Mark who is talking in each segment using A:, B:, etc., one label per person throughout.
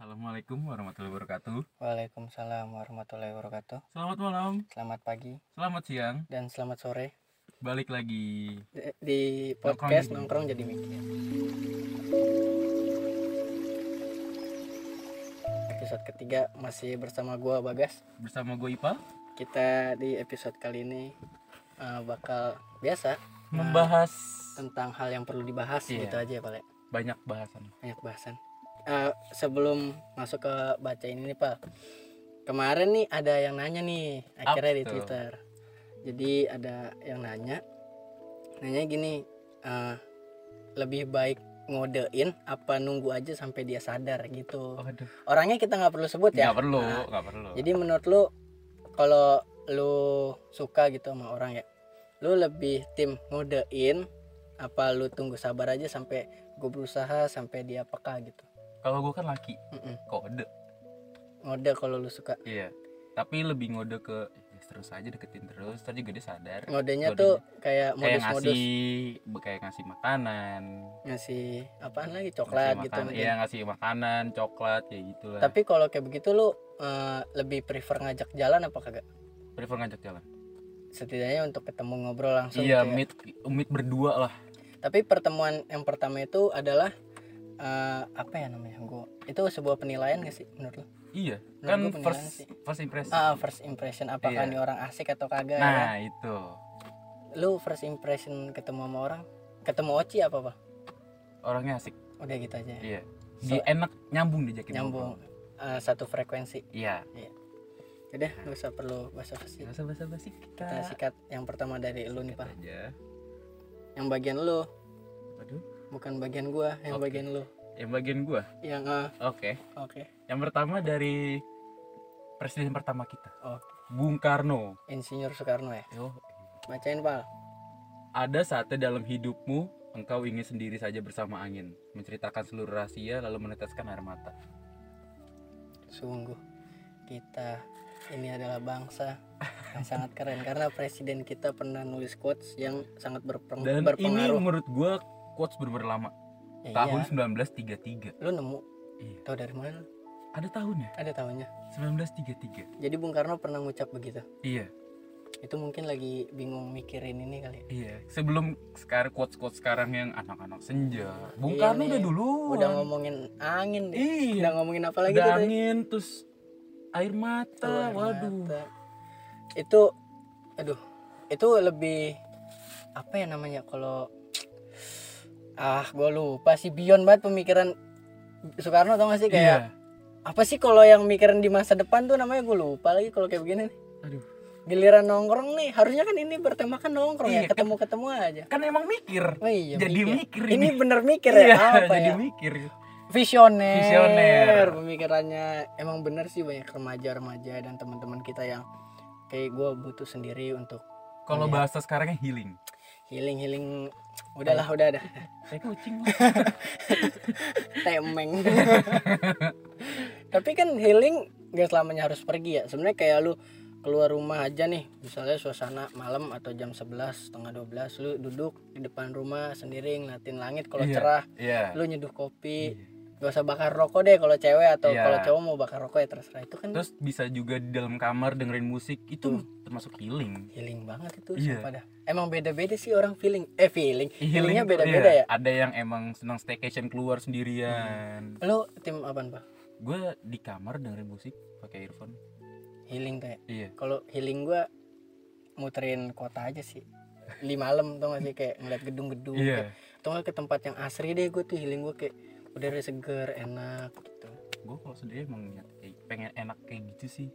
A: Assalamualaikum warahmatullahi wabarakatuh.
B: Waalaikumsalam warahmatullahi wabarakatuh.
A: Selamat malam,
B: Selamat pagi
A: selamat siang.
B: dan selamat sore
A: Balik lagi.
B: di, di
A: Nongkrong
B: podcast
A: jadi
B: nongkrong jadi mikir. Episode ketiga masih bersama gua Bagas.
A: bersama gue Ipa
B: Kita di episode kali ini uh, bakal biasa
A: membahas
B: tentang hal yang perlu dibahas
A: Iya.
B: gitu aja ya paling
A: banyak bahasan.
B: banyak bahasan. Uh, sebelum masuk ke baca ini nih Pak. Kemarin nih ada yang nanya nih akhirnya di
A: tuh?
B: Twitter. Jadi ada yang nanya, nanya gini, uh, lebih baik ngodein apa nunggu aja sampai dia sadar gitu.
A: Waduh.
B: Orangnya kita nggak perlu sebut ya.
A: Nggak perlu,
B: Nah,
A: nggak perlu.
B: jadi menurut lu kalau lu suka gitu sama orang ya, lu lebih tim ngodein apa lu tunggu sabar aja sampai gue berusaha sampai dia peka gitu.
A: Kalau gue kan laki,
B: Mm-mm.
A: kode.
B: Ngode kalau lu suka.
A: Iya. Tapi lebih ngode ke ya, terus aja deketin terus, terus juga dia sadar.
B: Ngodenya
A: Ngodenya.
B: tuh kayak
A: Kayak
B: modus-modus
A: ngasih, kayak ngasih makanan,
B: ngasih apaan lagi
A: ngasih
B: coklat gitu
A: makanan,
B: mungkin.
A: iya ngasih makanan, coklat, kayak gitulah.
B: Tapi kalau kayak begitu lu eh, lebih prefer ngajak jalan apa kagak?
A: prefer ngajak jalan.
B: Setidaknya untuk ketemu ngobrol langsung.
A: Iya,
B: gitu ya.
A: meet meet berdua lah.
B: Tapi pertemuan yang pertama itu adalah eh, apa ya namanya? Gua itu sebuah penilaian gak sih menurut lu?
A: Iya,
B: Menurut
A: kan first
B: sih.
A: first impression.
B: Ah, first impression apakah
A: Iya.
B: ini orang asik atau kagak? ya?
A: Nah, itu.
B: Lu first impression ketemu sama orang, ketemu Oci apa apa?
A: Orangnya asik.
B: Udah gitu aja. ya.
A: Iya. Dia enak nyambung diajakin
B: Nyambung eh, satu frekuensi.
A: Iya.
B: Udah, nggak usah perlu basa-basi.
A: Gak usah basa-basi kita.
B: Kita sikat yang pertama dari lu nih,
A: Sikat
B: Pak.
A: aja.
B: Yang bagian lu. Bukan bagian gua, yang
A: Oke.
B: bagian lu.
A: Yang bagian gua.
B: Yang eh,
A: Oke.
B: oke.
A: Yang pertama dari presiden pertama kita.
B: Oh,
A: Bung Karno.
B: Insinyur Soekarno ya.
A: Yo,
B: Bacain, Pak.
A: ada saatnya dalam hidupmu engkau ingin sendiri saja bersama angin, menceritakan seluruh rahasia lalu meneteskan air mata.
B: Sungguh kita ini adalah bangsa yang sangat keren karena presiden kita pernah nulis quotes yang sangat berpeng-
A: Dan ini
B: berpengaruh.
A: menurut gua quotes bener lama.
B: Ya,
A: Tahun
B: iya.
A: 1933.
B: Lu nemu
A: Iya.
B: tahu dari mana?
A: Ada tahunnya.
B: Ada tahunnya.
A: 1933.
B: Jadi Bung Karno pernah ngucap begitu.
A: Iya.
B: Itu mungkin lagi bingung mikirin ini kali. ya.
A: Iya, sebelum sekarang quotes quotes sekarang yang anak-anak senja, Bung
B: Iya
A: Karno
B: nih,
A: udah dulu.
B: Udah ngomongin angin deh.
A: Iya.
B: Udah ngomongin apa lagi
A: Udah
B: tuh tadi?
A: angin terus air mata,
B: air
A: waduh.
B: mata. Itu aduh, itu lebih apa ya namanya kalau ah gue lupa sih beyond banget pemikiran Soekarno tau gak sih kayak
A: Iya.
B: apa sih kalau yang mikirin di masa depan tuh namanya gue lupa lagi kalau kayak begini nih.
A: Aduh.
B: giliran nongkrong nih harusnya kan ini bertemakan nongkrong
A: Iya,
B: ya ketemu ketemu aja
A: Kan emang mikir.
B: oh iya
A: Jadi mikir
B: ini
A: ini.
B: bener mikir
A: Iya,
B: ya apa
A: jadi
B: ya
A: mikir.
B: visioner
A: Visioner.
B: pemikirannya emang bener sih banyak remaja-remaja dan teman-teman kita yang kayak gue butuh sendiri untuk
A: Kalau bahasa sekarangnya healing.
B: healing healing udahlah udah dah
A: Kayak kucing.
B: temeng. Tapi kan healing gak selamanya harus pergi ya. Sebenarnya kayak lu keluar rumah aja nih. Misalnya suasana malam atau jam 11 setengah 12 lu duduk di depan rumah sendiri ngeliatin langit kalau
A: Iya,
B: cerah.
A: Iya.
B: lu nyeduh kopi gak usah bakar rokok deh kalau cewek atau
A: Iya.
B: kalau cowok mau bakar rokok ya terserah itu kan
A: Terus bisa juga di dalam kamar dengerin musik itu termasuk healing.
B: healing banget itu
A: Iya.
B: sumpah dah. emang beda-beda sih orang feeling eh feeling
A: Healing
B: healingnya
A: tuh,
B: beda-beda
A: iya.
B: ya
A: Ada yang emang senang staycation keluar sendirian.
B: lu tim apaan pak
A: Gue di kamar dengerin musik pakai earphone.
B: healing tuh ya
A: Iya.
B: kalau healing gua muterin kota aja sih di malam tau gak sih kayak ngeliat gedung-gedung
A: Iya.
B: kayak- atau ke tempat yang asri deh gue tuh healing gue kayak udara seger enak gitu
A: Gue kalau sendiri emang niat pengen enak kayak gitu sih.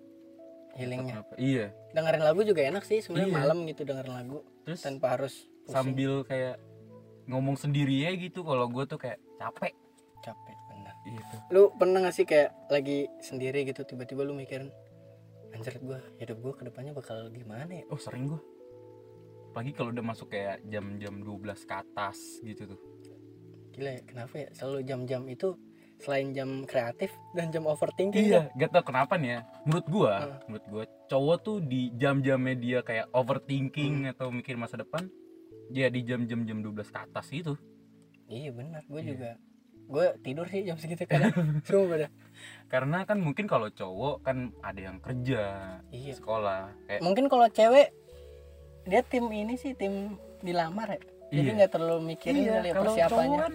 B: healingnya?
A: Iya.
B: dengerin lagu juga enak sih sebenarnya
A: Iya.
B: malam gitu dengerin lagu
A: Terus
B: tanpa harus pusing.
A: sambil kayak ngomong sendiri ya gitu kalau gue tuh kayak capek
B: capek bener
A: gitu
B: lu pernah gak sih kayak lagi sendiri gitu tiba-tiba lu mikirin anjir gue hidup gue ke depannya bakal gimana ya
A: oh sering gue apalagi kalau udah masuk kayak jam-jam 12 ke atas gitu tuh
B: gila ya kenapa ya? Selalu jam-jam itu selain jam kreatif dan jam overthinking
A: iya gak tau kenapa nih ya. Menurut gua
B: Hmm.
A: menurut gua cowok tuh di jam-jamnya dia kayak overthinking atau mikir masa depan ya di jam-jam jam 12 ke atas itu
B: iya benar. Gue
A: Iya.
B: juga gue tidur sih jam segitu kadang. Sumpah dah.
A: Karena kan mungkin kalau cowok kan ada yang kerja
B: iya.
A: sekolah kayak
B: mungkin kalau cewek dia tim ini sih tim dilamar ya jadi
A: Iya.
B: nggak terlalu mikirin
A: iya
B: kali ya persiapannya.
A: kan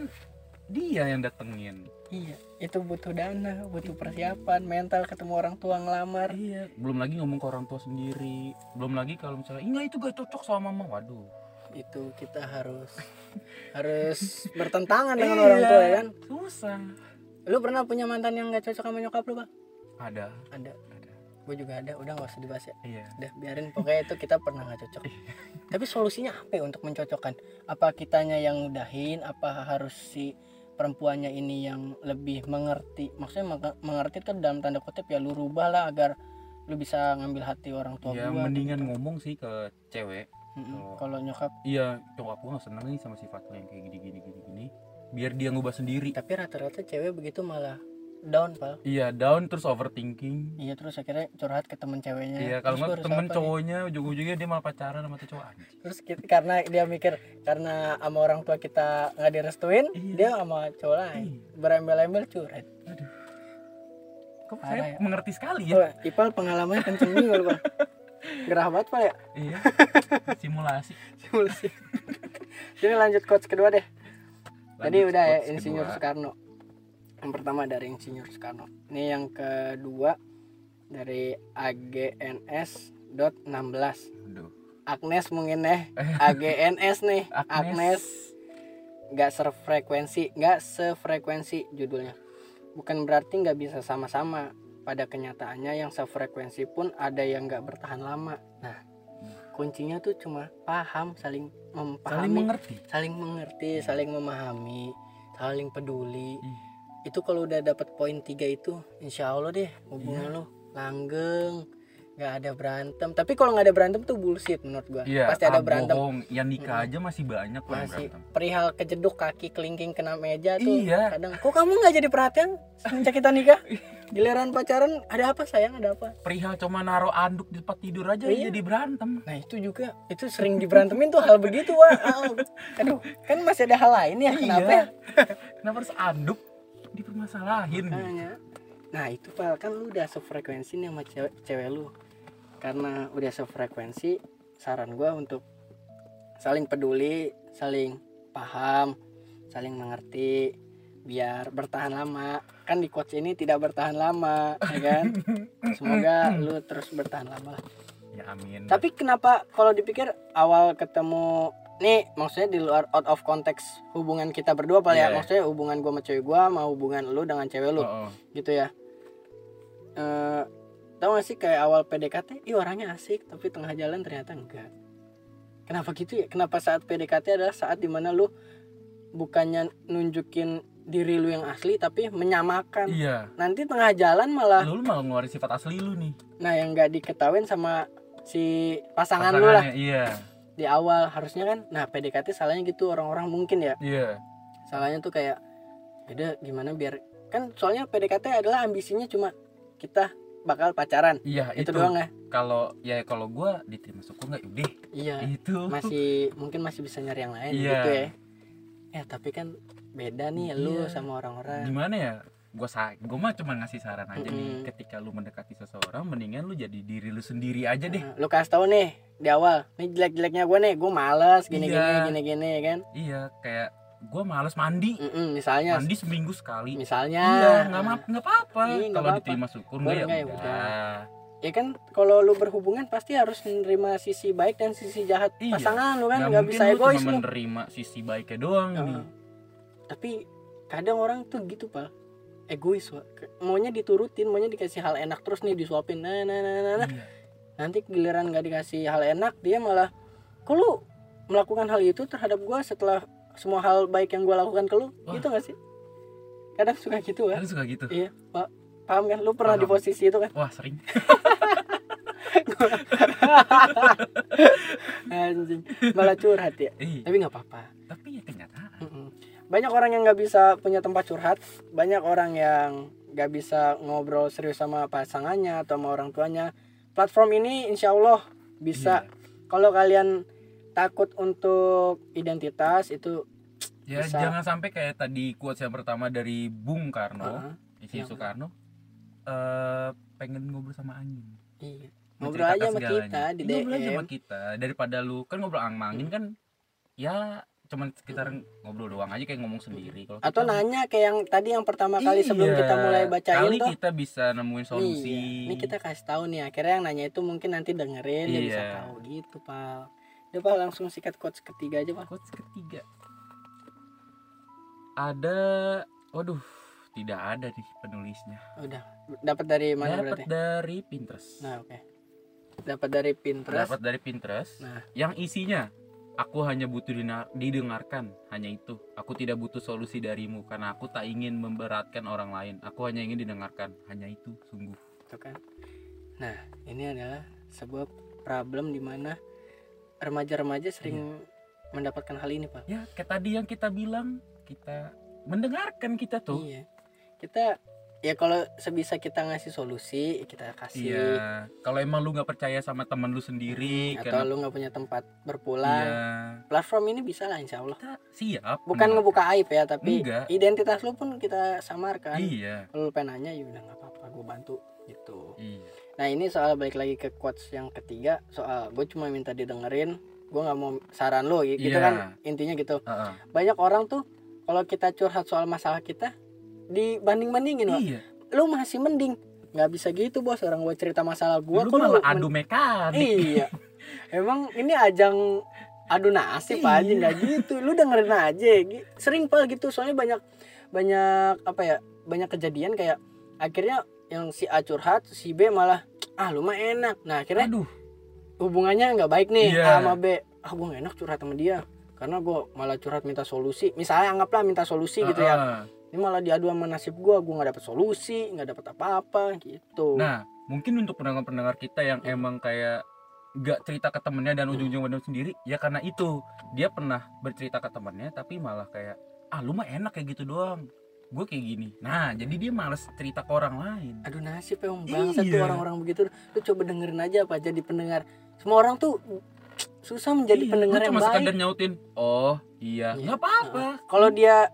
A: dia yang datengin.
B: Iya itu butuh dana butuh persiapan mental ketemu orang tua ngelamar.
A: Iya belum lagi ngomong ke orang tua sendiri. Belum lagi kalau misalnya "Ih, nggak itu gak cocok sama mama. Waduh.
B: Itu kita harus harus bertentangan dengan
A: Iya,
B: orang tua ya kan?
A: susah.
B: Lu pernah punya mantan yang nggak cocok sama nyokap lu bang
A: ada.
B: Ada gue juga ada udah nggak usah dibahas ya.
A: Iya.
B: Udah biarin pokoknya itu kita pernah nggak cocok. Tapi solusinya apa ya untuk mencocokkan? Apa kitanya yang ngudahin apa harus si perempuannya ini yang lebih mengerti? Maksudnya menge- mengerti itu dalam tanda kutip ya lu rubah lah agar lu bisa ngambil hati orang tua
A: ya
B: gua
A: mendingan
B: gitu.
A: ngomong sih ke cewek.
B: Mm-mm. kalau nyokap.
A: iya cowok aku nggak seneng nih sama sifat lo yang kayak gini gini gini gini. Biar dia ngubah sendiri.
B: Tapi rata-rata cewek begitu malah down pal
A: iya down terus overthinking
B: iya terus akhirnya curhat ke temen ceweknya
A: iya kalau nggak temen
B: nih?
A: cowoknya ujung-ujungnya dia malah pacaran sama tuh cowok anjing
B: terus kita, karena dia mikir karena sama orang tua kita nggak direstuin
A: Iya.
B: dia sama cowok lain
A: Iya.
B: berembel-embel curhat
A: kok
B: Parah
A: saya
B: ya.
A: mengerti sekali ya
B: Oh, Ipal pengalamannya kenceng nih kalau Bang. Gerah banget Pak ya
A: iya simulasi
B: simulasi. Jadi lanjut coach kedua deh. Tadi
A: Lanjut
B: udah ya Insinyur
A: kedua.
B: Soekarno. Yang pertama dari Insinyur Soekarno. Ini yang kedua dari AGNS.16.
A: Aduh.
B: Agnes mungkin deh. AGNS nih.
A: Agnes.
B: Agnes nggak sefrekuensi, nggak sefrekuensi judulnya. Bukan berarti nggak bisa sama-sama. Pada kenyataannya yang sefrekuensi pun ada yang nggak bertahan lama. Nah, kuncinya tuh cuma paham, saling
A: saling
B: memahami,
A: mengerti
B: saling mengerti, saling memahami, saling peduli.
A: Ih,
B: Itu kalau udah dapat poin tiga itu, insya Allah deh hubungan
A: Iya.
B: lo langgeng, nggak ada berantem. Tapi kalau nggak ada berantem tuh bullshit menurut gua.
A: iya
B: Pasti ada
A: ah,
B: berantem.
A: bohong. yang nikah aja masih banyak loh
B: Masih
A: berantem
B: perihal kejeduk kaki kelingking kena meja tuh.
A: Iya.
B: Kadang kok kamu nggak jadi perhatian semenjak kita nikah? Giliran pacaran ada apa sayang ada apa?
A: perihal cuma naruh anduk di tempat tidur aja
B: Iya.
A: jadi berantem
B: Nah itu juga itu sering diberantemin tuh hal begitu wah. Ah, Aduh kan masih ada hal lain ya kenapa
A: Iya.
B: ya?
A: kenapa harus anduk dipermasalahin
B: Makanya. Nah itu pal kan lu udah sefrekuensi nih sama cewek, cewek lu. Karena udah sefrekuensi Saran gua untuk Saling peduli Saling paham Saling mengerti Biar bertahan lama. Kan di coach ini tidak bertahan lama ya kan? Semoga lu terus bertahan lama lah.
A: ya amin.
B: Tapi kenapa kalau dipikir awal ketemu nih maksudnya di luar out of context hubungan kita berdua pal ya.
A: Iya.
B: maksudnya hubungan gua sama cewek gua sama hubungan lu dengan cewek lu
A: Oh, oh.
B: gitu ya. Eh tau gak sih kayak awal PDKT ih orangnya asik tapi tengah jalan ternyata enggak. Kenapa gitu ya? Kenapa saat PDKT adalah saat di mana lu bukannya nunjukin diri lu yang asli tapi menyamakan?
A: Iya.
B: Nanti tengah jalan malah
A: lu malah ngeluarin sifat asli lu nih.
B: Nah yang nggak diketahuin sama si pasangan lu lah.
A: Iya
B: di awal harusnya kan nah PDKT salahnya gitu orang-orang mungkin ya.
A: Iya.
B: Salahnya tuh kayak beda gimana biar kan soalnya PDKT adalah ambisinya cuma kita bakal pacaran.
A: Iya
B: itu,
A: itu,
B: doang ya.
A: Kalau ya kalau gua diterima suku nggak udah
B: iya.
A: Itu.
B: Masih mungkin masih bisa nyari yang lain
A: Iya.
B: gitu ya. Ya tapi kan beda nih lu
A: Iya.
B: sama orang-orang.
A: Gimana ya gua sa gua mah cuma ngasih saran aja nih
B: Mm-mm.
A: ketika lu mendekati seseorang mendingan lu jadi diri lu sendiri aja deh.
B: Lu kasih tahu nih di awal nih jelek-jeleknya gue nih gue males gini-gini
A: Iya.
B: gini-gini ya kan?
A: Iya kayak gua males mandi.
B: Mm-mm, misalnya.
A: Mandi seminggu sekali.
B: Misalnya.
A: Iya nggak ma- nggak apa-apa.
B: Iya, nggak
A: kalau diterima syukur nggak
B: nggak
A: ya?
B: ya
A: udah.
B: Ya kan kalau lu berhubungan pasti harus menerima sisi baik dan sisi jahat
A: Iya.
B: pasangan lu kan
A: nggak
B: bisa
A: lu
B: egois
A: cuma
B: lu.
A: menerima sisi baiknya doang
B: Heeh.
A: nih.
B: Tapi kadang orang tuh gitu pal egois maunya diturutin maunya dikasih hal enak terus nih disuapin. Nah nah nah nah, nah.
A: Iya.
B: nanti giliran nggak dikasih hal enak dia malah kok lu melakukan hal itu terhadap gua setelah semua hal baik yang gua lakukan ke lu?
A: Wah.
B: gitu gak sih? Kadang suka gitu kan
A: suka gitu.
B: Iya pak paham kan? Lu pernah di
A: Paham.
B: posisi itu kan?
A: Wah sering.
B: Anjing. Malah curhat ya?
A: Iya.
B: Tapi nggak apa-apa.
A: Tapi ya kenyataan.
B: Banyak orang yang nggak bisa punya tempat curhat. Banyak orang yang nggak bisa ngobrol serius sama pasangannya atau sama orang tuanya. Platform ini insya Allah bisa.
A: Iya.
B: kalau kalian takut untuk identitas itu
A: ya
B: Bisa.
A: jangan sampai kayak tadi quotes yang pertama dari Bung Karno
B: Heeh,
A: isi
B: Yang-
A: Soekarno. Eh pengen ngobrol sama angin.
B: Iya. Ngobrol aja sama kita di
A: segalanya. ngobrol aja
B: DM
A: sama kita. Daripada lu kan ngobrol sama angin kan ya cuman sekitar ngobrol doang aja kayak ngomong sendiri kalau
B: atau
A: kita-
B: nanya kayak yang tadi yang pertama kali sebelum
A: Iya,
B: kita mulai bacain
A: kali
B: tuh
A: kita bisa nemuin solusi
B: Iya. Ini kita kasih tahu nih akhirnya yang nanya itu mungkin nanti dengerin dia bisa
A: Iya.
B: tahu gitu, Pal. Udah Pal langsung sikat quotes ketiga aja, Pal.
A: quotes ketiga ada waduh tidak ada nih penulisnya
B: Udah. Dapat dari mana
A: dapat
B: berarti?
A: dari Pinterest
B: Nah, oke. Dapat dari Pinterest.
A: dapat dari Pinterest
B: Nah.
A: yang isinya aku hanya butuh didengarkan hanya itu aku tidak butuh solusi darimu karena aku tak ingin memberatkan orang lain aku hanya ingin didengarkan hanya itu sungguh
B: Tuh kan. Nah, ini adalah sebuah problem di mana remaja-remaja sering mendapatkan hal ini, Pak.
A: ya kayak tadi yang kita bilang kita mendengarkan kita tuh
B: Iya. Kita ya kalau sebisa kita ngasih solusi, kita kasih.
A: iya kalau emang lu nggak percaya sama teman lu sendiri
B: Atau
A: karena
B: lu nggak punya tempat berpulang,
A: iya
B: platform ini bisa lah insya Allah.
A: kita siap
B: Bukan ngebuka aib ya, tapi
A: Enggak.
B: identitas lu pun kita samarkan.
A: iya
B: Kalau lu pengen nanya ya udah nggak apa-apa, gue bantu gitu.
A: iya
B: Nah ini soal balik lagi ke quotes yang ketiga, soal gue cuma minta didengerin, gue nggak mau saran lu, gitu
A: Iya.
B: kan intinya gitu.
A: Heeh.
B: Banyak orang tuh kalau kita curhat soal masalah kita dibanding-bandingin, Wak.
A: iya.
B: Lu masih mending. Nggak bisa gitu bos. Orang gue cerita masalah gue
A: lu malah adu mekanik.
B: Iya. Emang ini ajang adu nasib
A: Iya.
B: aja nggak gitu. Lu dengerin aja sering pal gitu. Soalnya banyak banyak apa ya banyak kejadian kayak akhirnya yang si A curhat si B malah ah lu mah enak. Nah akhirnya
A: aduh.
B: hubungannya nggak baik nih A
A: Iya.
B: sama B. Ah gue enak curhat sama dia. Karena gue malah curhat minta solusi. Misalnya anggaplah minta solusi gitu ya. Ini malah diadu sama nasib gue gue nggak dapet solusi nggak dapet apa-apa gitu
A: Nah, mungkin untuk pendengar-pendengar kita yang emang kayak gak cerita ke temennya dan
B: Hmm.
A: ujung-ujung benar sendiri, ya karena itu dia pernah bercerita ke temennya tapi malah kayak ah lu mah enak kayak gitu doang. Gue kayak gini. Nah, jadi dia males cerita ke orang lain.
B: aduh nasib emang bangsa tuh
A: Iya.
B: orang-orang begitu lu coba dengerin aja apa jadi pendengar semua orang tuh susah menjadi
A: Iya,
B: pendengar yang
A: cuma
B: baik
A: sekadar nyautin, "Oh, iya,
B: Iya.
A: nggak apa-apa."
B: kalau dia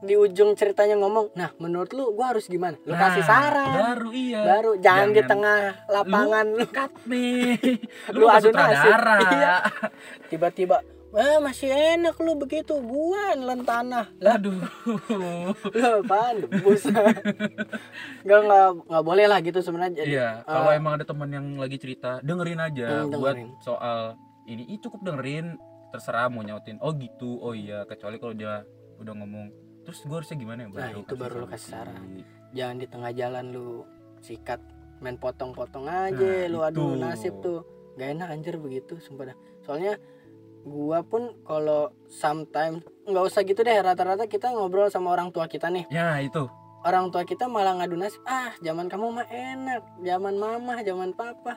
B: di ujung ceritanya ngomong nah menurut lu gua harus gimana lu
A: Nah,
B: kasih saran
A: Baru iya.
B: baru jangan, di
A: Jangan
B: tengah lapangan lu,
A: cut nih.
B: Lu
A: lu
B: adu nasib. Iya. tiba-tiba Wah masih enak lu begitu gua nelen tanah lah
A: Aduh.
B: lu apaan debus nggak nggak nggak boleh lah gitu sebenarnya
A: Iya, kalau
B: eh,
A: emang ada teman yang lagi cerita, dengerin aja
B: Hmm,
A: buat
B: dengerin.
A: soal ini. Cukup dengerin, terserah mau nyautin. Oh gitu, oh iya. Kecuali kalau dia udah ngomong, terus gue harusnya gimana ya?
B: Nah, itu baru lu kasih saran. jangan di tengah jalan lu sikat main potong-potong aja
A: Nah,
B: lu aduh
A: itu.
B: nasib tuh gak enak anjir begitu sumpah dah soalnya gua pun kalau sometimes nggak usah gitu deh rata-rata kita ngobrol sama orang tua kita nih
A: Ya itu.
B: orang tua kita malah ngadu nasib ah zaman kamu mah enak zaman mama zaman papa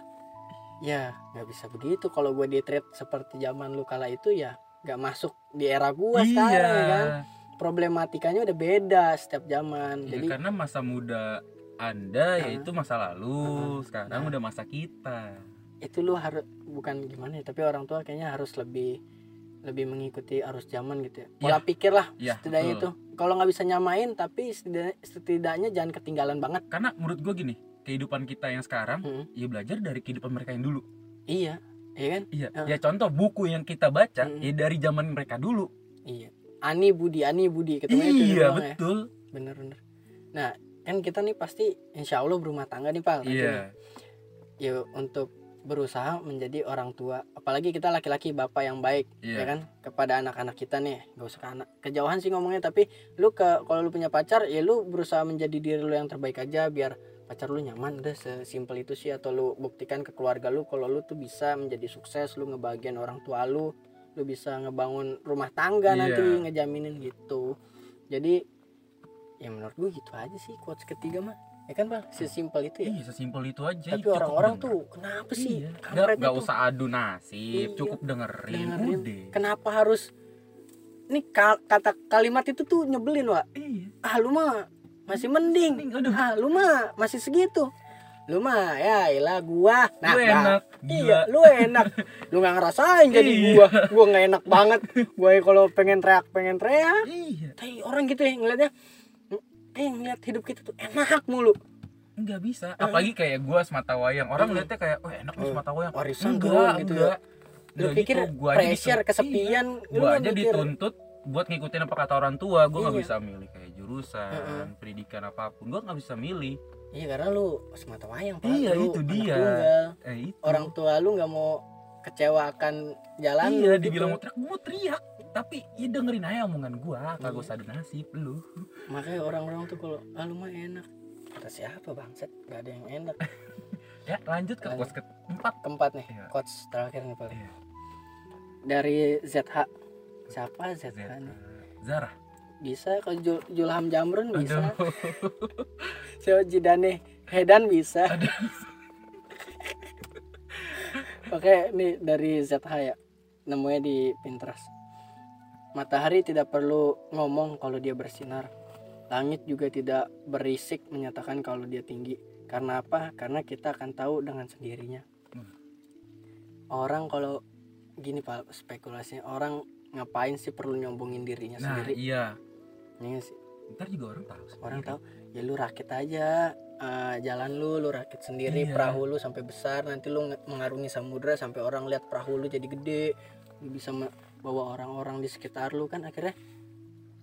B: ya nggak bisa begitu kalau gue di treat seperti zaman lu kala itu ya nggak masuk di era gua sekarang ya kan problematikanya udah beda setiap zaman
A: Ya,
B: jadi
A: karena masa muda Anda
B: Ah.
A: yaitu masa lalu,
B: Ah.
A: sekarang
B: Nah.
A: udah masa kita.
B: itu lu harus bukan gimana ya tapi orang tua kayaknya harus lebih lebih mengikuti arus zaman gitu ya pola pikir lah
A: Ya,
B: setidaknya itu
A: betul.
B: kalau nggak bisa nyamain tapi setidaknya, setidaknya jangan ketinggalan banget
A: Karena menurut gue gini, kehidupan kita yang sekarang,
B: Mm,
A: ya belajar dari kehidupan mereka yang dulu.
B: iya iya kan
A: Iya.
B: Ah.
A: Ya contoh buku yang kita baca,
B: Mm.
A: ya dari zaman mereka dulu.
B: iya ani budi ani budi ketemu itu
A: iya
B: ya
A: betul.
B: bener bener nah kan kita nih pasti insya Allah berumah tangga nih nantinya.
A: Iya.
B: ya untuk berusaha menjadi orang tua apalagi kita laki-laki bapak yang baik
A: Iya.
B: ya kan kepada anak-anak kita nih gak usah ke anak kejauhan sih ngomongnya tapi lu ke kalau lu punya pacar ya lu berusaha menjadi diri lu yang terbaik aja biar pacar lu nyaman udah sesimpel itu sih atau lu buktikan ke keluarga lu kalau lu tuh bisa menjadi sukses lu ngebagian orang tua lu lu bisa ngebangun rumah tangga
A: Iya.
B: nanti ngejaminin gitu jadi ya menurut gue gitu aja sih quotes ketiga mah ya kan bang sesimpel itu ya
A: Iya, sesimpel itu aja.
B: tapi orang-orang tuh kenapa sih
A: Iya. Nggak
B: tuh?
A: usah adu nasib,
B: Iya.
A: cukup dengerin,
B: Dengerin.
A: udah.
B: kenapa harus ini ka- kata kalimat itu tuh nyebelin wa
A: Iya.
B: ah lu mah masih mending
A: Mending, aduh.
B: ah lu mah masih segitu lu mah ya ilah gua. Nah
A: Lu enak,
B: iya
A: gila.
B: lu enak. Lu nggak ngerasain jadi
A: Iya.
B: gua. Gua nggak enak banget. Gua kalau pengen teriak pengen teriak.
A: Iya.
B: Tapi orang gitu ya ngeliatnya eh ngeliat hidup kita tuh enak mulu.
A: Nggak bisa. Apalagi kayak gua semata wayang. Orang
B: Hmm.
A: lihatnya kayak wah enak nih
B: Oh,
A: semata wayang.
B: Warisan
A: enggak
B: gitu
A: enggak
B: lu
A: Nggak
B: pikir
A: gitu. Gua
B: pressure kesepian
A: iya.
B: lu
A: gua aja
B: mikir.
A: dituntut buat ngikutin apa kata orang tua. Gua nggak
B: Iya.
A: bisa milih kayak jurusan
B: Heeh.
A: pendidikan apa pun. Gua nggak bisa milih
B: iya karena lu semata wayang Pak.
A: Iya,
B: Lu
A: itu dia.
B: tunggal.
A: eh itu
B: orang tua lu nggak mau kecewa akan jalan
A: iya
B: lu
A: dibilang mau
B: gitu.
A: teriak mau teriak tapi ya dengerin aja omongan gua kagak usah ada nasib lu
B: makanya orang-orang tuh kalau ah lu mah enak kata siapa bangset gak ada yang enak
A: ya lanjut ke
B: Lanjut.
A: keempat
B: keempat nih
A: Iya.
B: coach terakhir nih paling
A: Iya.
B: dari ZH siapa ZH nih
A: Zara
B: bisa kalau Jul Julham Jamrun bisa Sio Jidane Hedan bisa. Oke, nih dari ZH ya. Nemunya di Pinterest. Matahari tidak perlu ngomong kalau dia bersinar. Langit juga tidak berisik menyatakan kalau dia tinggi. Karena apa? Karena kita akan tahu dengan sendirinya.
A: Hmm.
B: Orang kalau gini Pak, spekulasinya orang ngapain sih perlu nyombongin dirinya
A: nah
B: sendiri?
A: iya
B: Iya sih.
A: ntar juga orang tahu
B: Orang
A: sendiri.
B: tahu ya lu rakit aja eh, jalan lu lu rakit sendiri
A: Iya.
B: perahu lu sampai besar nanti lu mengarungi samudra sampai orang lihat perahu lu jadi gede lu bisa bawa orang-orang di sekitar lu kan akhirnya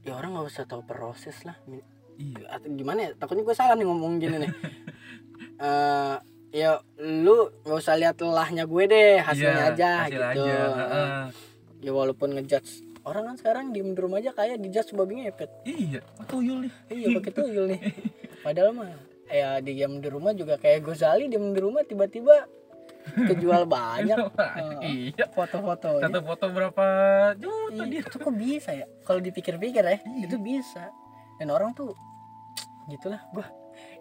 B: ya orang nggak usah tahu proses lah
A: iya
B: atau gimana ya takutnya gue salah nih ngomong gini nih Eh, ya lu nggak usah lihat lelahnya gue deh hasilnya
A: Iya,
B: aja
A: hasil
B: gitu
A: aja, heeh.
B: ya walaupun ngejudge orang kan sekarang diem di rumah aja kayak dijudge babi ngepet
A: iya tuyul nih.
B: Iya pakai tuyul nih. Padahal mah ya diam di rumah juga kayak Gozali diam di rumah tiba-tiba kejual banyak. Oh,
A: iya.
B: foto-foto
A: satu foto berapa juta dia?
B: itu kok bisa ya? Kalau dipikir-pikir ya
A: Iya.
B: itu bisa. Dan orang tuh gitulah gua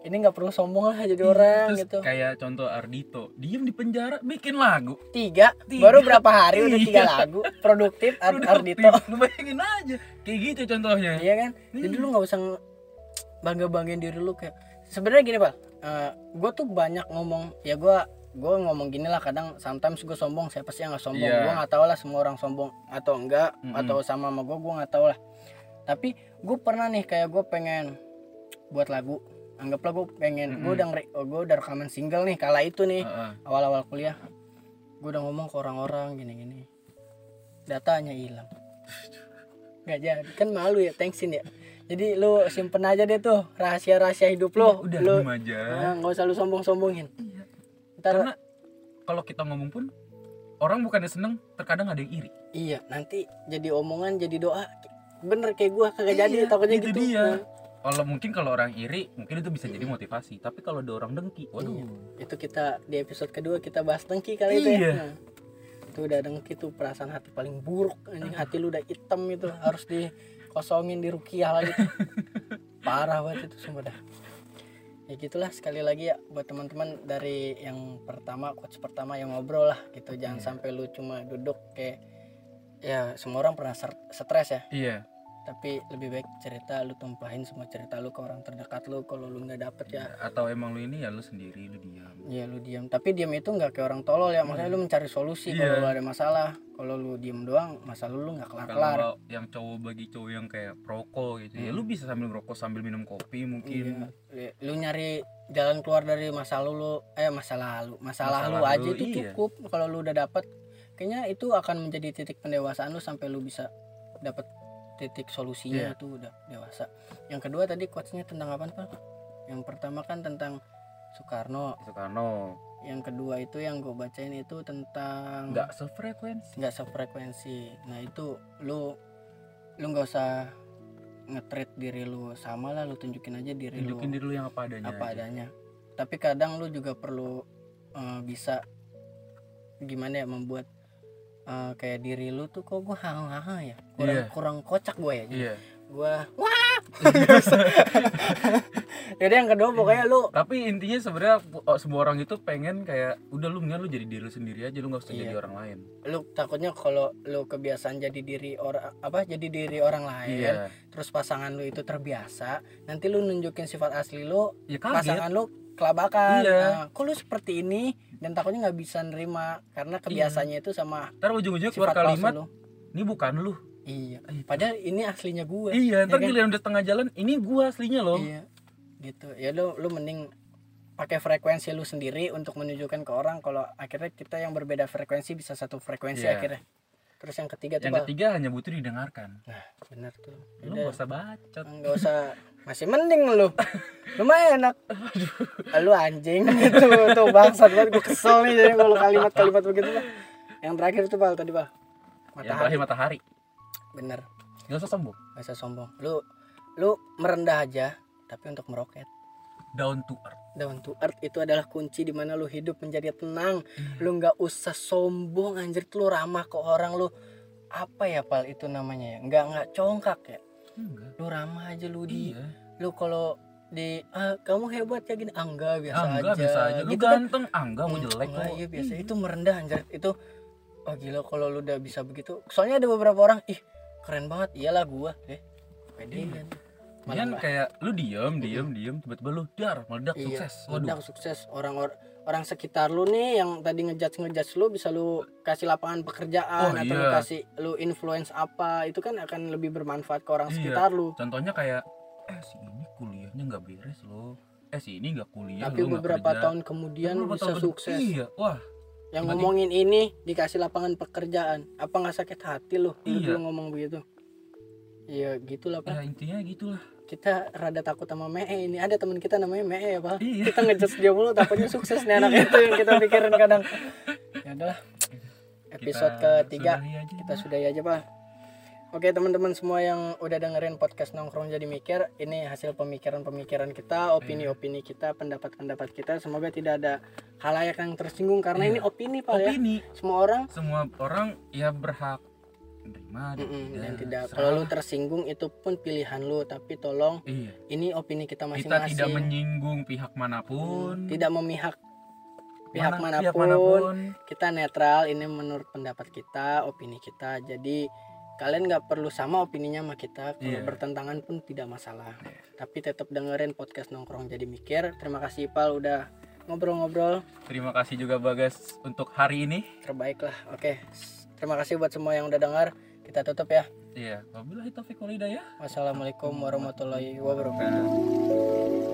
B: ini nggak perlu sombong lah jadi
A: Iya,
B: orang
A: terus
B: gitu
A: kayak contoh Ardito diem di penjara bikin lagu
B: tiga,
A: Tiga.
B: baru berapa hari udah tiga
A: Iya.
B: lagu produktif Ar
A: Produktif.
B: Ardito
A: lu bayangin aja kayak gitu contohnya
B: iya kan jadi lu nggak usah bangga banggain diri lu kayak sebenarnya gini pak gue tuh banyak ngomong ya gue gue ngomong gini lah kadang sometimes gue sombong siapa sih yang nggak sombong
A: Iya.
B: gue nggak tahu lah semua orang sombong atau enggak
A: Mm-mm.
B: atau sama sama gue gue nggak tahu lah tapi gue pernah nih kayak gue pengen buat lagu anggaplah gue pengen gue
A: Mm-mm.
B: udah ngere- oh, gue udah rekaman single nih kala itu nih
A: Heeh.
B: awal-awal kuliah gue udah ngomong ke orang-orang gini-gini. Datanya hilang. Nggak jadi kan malu ya thanksin ya. Jadi lu simpen aja deh tuh rahasia-rahasia hidup lo
A: udah
B: lu
A: aja.
B: Nah, nggak usah lu sombong-sombongin.
A: Iya.
B: ntar
A: karena kalau kita ngomong pun orang bukannya seneng terkadang ada yang iri.
B: Iya nanti jadi omongan jadi doa. Bener kayak gua kagak jadi
A: Iya,
B: takutnya
A: itu
B: gitu.
A: dia.
B: Nah,
A: kalau mungkin kalau orang iri mungkin itu bisa jadi motivasi. Tapi kalau ada orang dengki waduh.
B: Iya. itu kita di episode kedua kita bahas dengki kali itu ya.
A: Iya.
B: Nah, itu udah dengki tuh perasaan hati paling buruk anjing. Hati lu udah hitam itu harus dikosongin di rukiah lagi. Parah banget itu sumpah dah. Ya gitulah sekali lagi ya buat teman-teman dari yang pertama coach pertama yang ngobrol lah gitu. Jangan
A: Iya.
B: sampai lu cuma duduk kayak ya semua orang pernah stres ya.
A: Iya
B: tapi lebih baik cerita lu tumpahin semua cerita lu ke orang terdekat lu kalau lu nggak dapet ya
A: atau emang lu ini ya lu sendiri lu diam
B: Ya lu diam, tapi diam itu nggak kayak orang tolol ya. Maksudnya lu mencari solusi
A: Iya.
B: kalau lu ada masalah. Kalau lu diem doang, masalah lu nggak kelar-kelar.
A: kalau yang cowok bagi cowok yang kayak perokok gitu ya
B: Hmm.
A: lu bisa sambil ngerokok sambil minum kopi mungkin
B: Iya. Lu nyari jalan keluar dari masa lalu, eh masa lalu, masalah
A: Masa
B: lu
A: lalu,
B: aja itu
A: iya.
B: cukup. Kalau lu udah dapet, kayaknya itu akan menjadi titik pendewasaan lu sampai lu bisa dapet titik solusinya
A: Iya.
B: itu udah dewasa. Yang kedua tadi quotesnya tentang apa pak? Yang pertama kan tentang Soekarno.
A: Soekarno
B: Yang kedua itu yang gue bacain itu tentang
A: nggak sefrekuensi
B: nggak sefrekuensi nah itu lu lu nggak usah ngetrit diri lu sama lah lu tunjukin aja diri
A: tunjukin
B: lu
A: diri lu yang apa adanya
B: apa
A: aja.
B: adanya tapi kadang lu juga perlu eh, bisa gimana ya membuat eh, kayak diri lu tuh kok gua haha ya kurang
A: Iya.
B: kurang kocak gue ya
A: iya.
B: gua wah! Jadi yang kedua pokoknya lu
A: tapi intinya sebenarnya oh, semua orang itu pengen kayak udah lu mendingan lu jadi diri lu sendiri aja lu nggak usah
B: Iya.
A: jadi orang lain.
B: Lu takutnya kalau lu kebiasaan jadi diri orang apa jadi diri orang lain
A: iya.
B: terus pasangan lu itu terbiasa nanti lu nunjukin sifat asli lu
A: ya kaget.
B: pasangan lu kelabakan.
A: Iya.
B: nah, kok lu seperti ini? Dan takutnya nggak bisa nerima karena kebiasaannya itu sama
A: ntar ujung-ujungnya keluar kalimat
B: lu.
A: Ini bukan lu
B: iya.
A: Iya.
B: padahal ini aslinya gue
A: iya ntar
B: kan?
A: giliran udah tengah jalan ini gua aslinya loh.
B: Iya gitu. Ya lu lu mending pakai frekuensi lu sendiri untuk menunjukkan ke orang kalau akhirnya kita yang berbeda frekuensi bisa satu frekuensi
A: Iya.
B: akhirnya. Terus yang ketiga tuh
A: yang ketiga hanya butuh didengarkan.
B: Nah bener tuh.
A: Lu
B: Udah.
A: gak usah bacot.
B: Nggak usah. Masih mending lu. Lumayan enak. Lu anjing. Gitu tuh bangsat banget. Gue kesel nih jadi kalau kalimat-kalimat begitu. Bal. yang terakhir tuh bal tadi
A: yang
B: matahari.
A: terakhir matahari
B: bener.
A: Gak usah sombong?
B: Gak usah sombong. Lu lu merendah aja tapi untuk meroket.
A: Down to earth.
B: Down to earth itu adalah kunci di mana lu hidup menjadi tenang.
A: Iya.
B: lu nggak usah sombong anjir lu ramah ke orang lu. Apa ya pal itu namanya ya? Nggak nggak congkak ya?
A: Enggak.
B: Lu ramah aja lu di
A: iya.
B: lu kalau di ah, kamu hebat ya gini. Ah, enggak biasa
A: Ah, enggak
B: aja.
A: biasa aja. Lu
B: gitu kan?
A: ganteng. Ah enggak mau
B: Hmm,
A: jelek kok
B: iya biasa. Itu merendah anjir. Itu oh gila kalau lu udah bisa begitu. Soalnya ada beberapa orang ih keren banget. Iyalah gua. Eh pede
A: Iya.
B: kan
A: kan kayak lu diem diem diem tiba-tiba lu dar meledak
B: Iya,
A: sukses.
B: meledak sukses. Orang or- orang sekitar lu nih yang tadi ngejudge ngejudge lu bisa lu kasih lapangan pekerjaan
A: Oh,
B: atau lu
A: iya.
B: kasih lu influence apa itu kan akan lebih bermanfaat ke orang
A: Iya.
B: sekitar lu.
A: Contohnya kayak eh si ini kuliahnya nggak beres loh. Eh si ini nggak kuliah
B: tapi
A: lu
B: beberapa
A: kerja.
B: tahun kemudian
A: Beberapa
B: bisa
A: tahun
B: sukses.
A: Iya wah
B: yang
A: tiba-tiba-
B: ngomongin ini dikasih lapangan pekerjaan. Apa nggak sakit hati lu? Lu
A: Iya.
B: dulu ngomong begitu. Iya gitulah pak.
A: Ya intinya gitulah.
B: Kita rada takut sama Mee ini. Ada teman kita namanya Mee ya pak.
A: Iya.
B: Kita ngejudge dia mulu takutnya sukses nih anak itu yang kita pikirin kadang. Ya udahlah. Episode
A: Kita
B: ketiga.
A: sudahi
B: kita sudahi aja pak oke teman-teman semua yang udah dengerin podcast nongkrong jadi mikir ini hasil pemikiran-pemikiran kita opini-opini kita pendapat-pendapat kita. Semoga tidak ada halayak yang tersinggung karena
A: Iya.
B: ini opini pak ya.
A: Opini.
B: Semua orang
A: semua orang ya berhak menerima dan
B: mm-mm,
A: tidak,
B: dan tidak
A: Serah.
B: kalau lu tersinggung itu pun pilihan lu. Tapi tolong
A: iya.
B: ini opini kita
A: kita
B: masing-masing.
A: tidak menyinggung pihak mana pun.
B: Tidak memihak pihak
A: Mana-
B: mana pun. kita netral ini menurut pendapat kita opini kita. Jadi kalian nggak perlu sama opininya sama kita. Kalau
A: Iya.
B: bertentangan pun tidak masalah. Tapi tetap dengerin podcast nongkrong jadi mikir. Terima kasih Ipal udah ngobrol-ngobrol.
A: Terima kasih juga bagas untuk hari ini.
B: Terbaik lah oke. Terima kasih buat semua yang udah dengar. Kita tutup ya.
A: Iya. Wabillahi taufiq wal hidayah.
B: Wassalamualaikum warahmatullahi wabarakatuh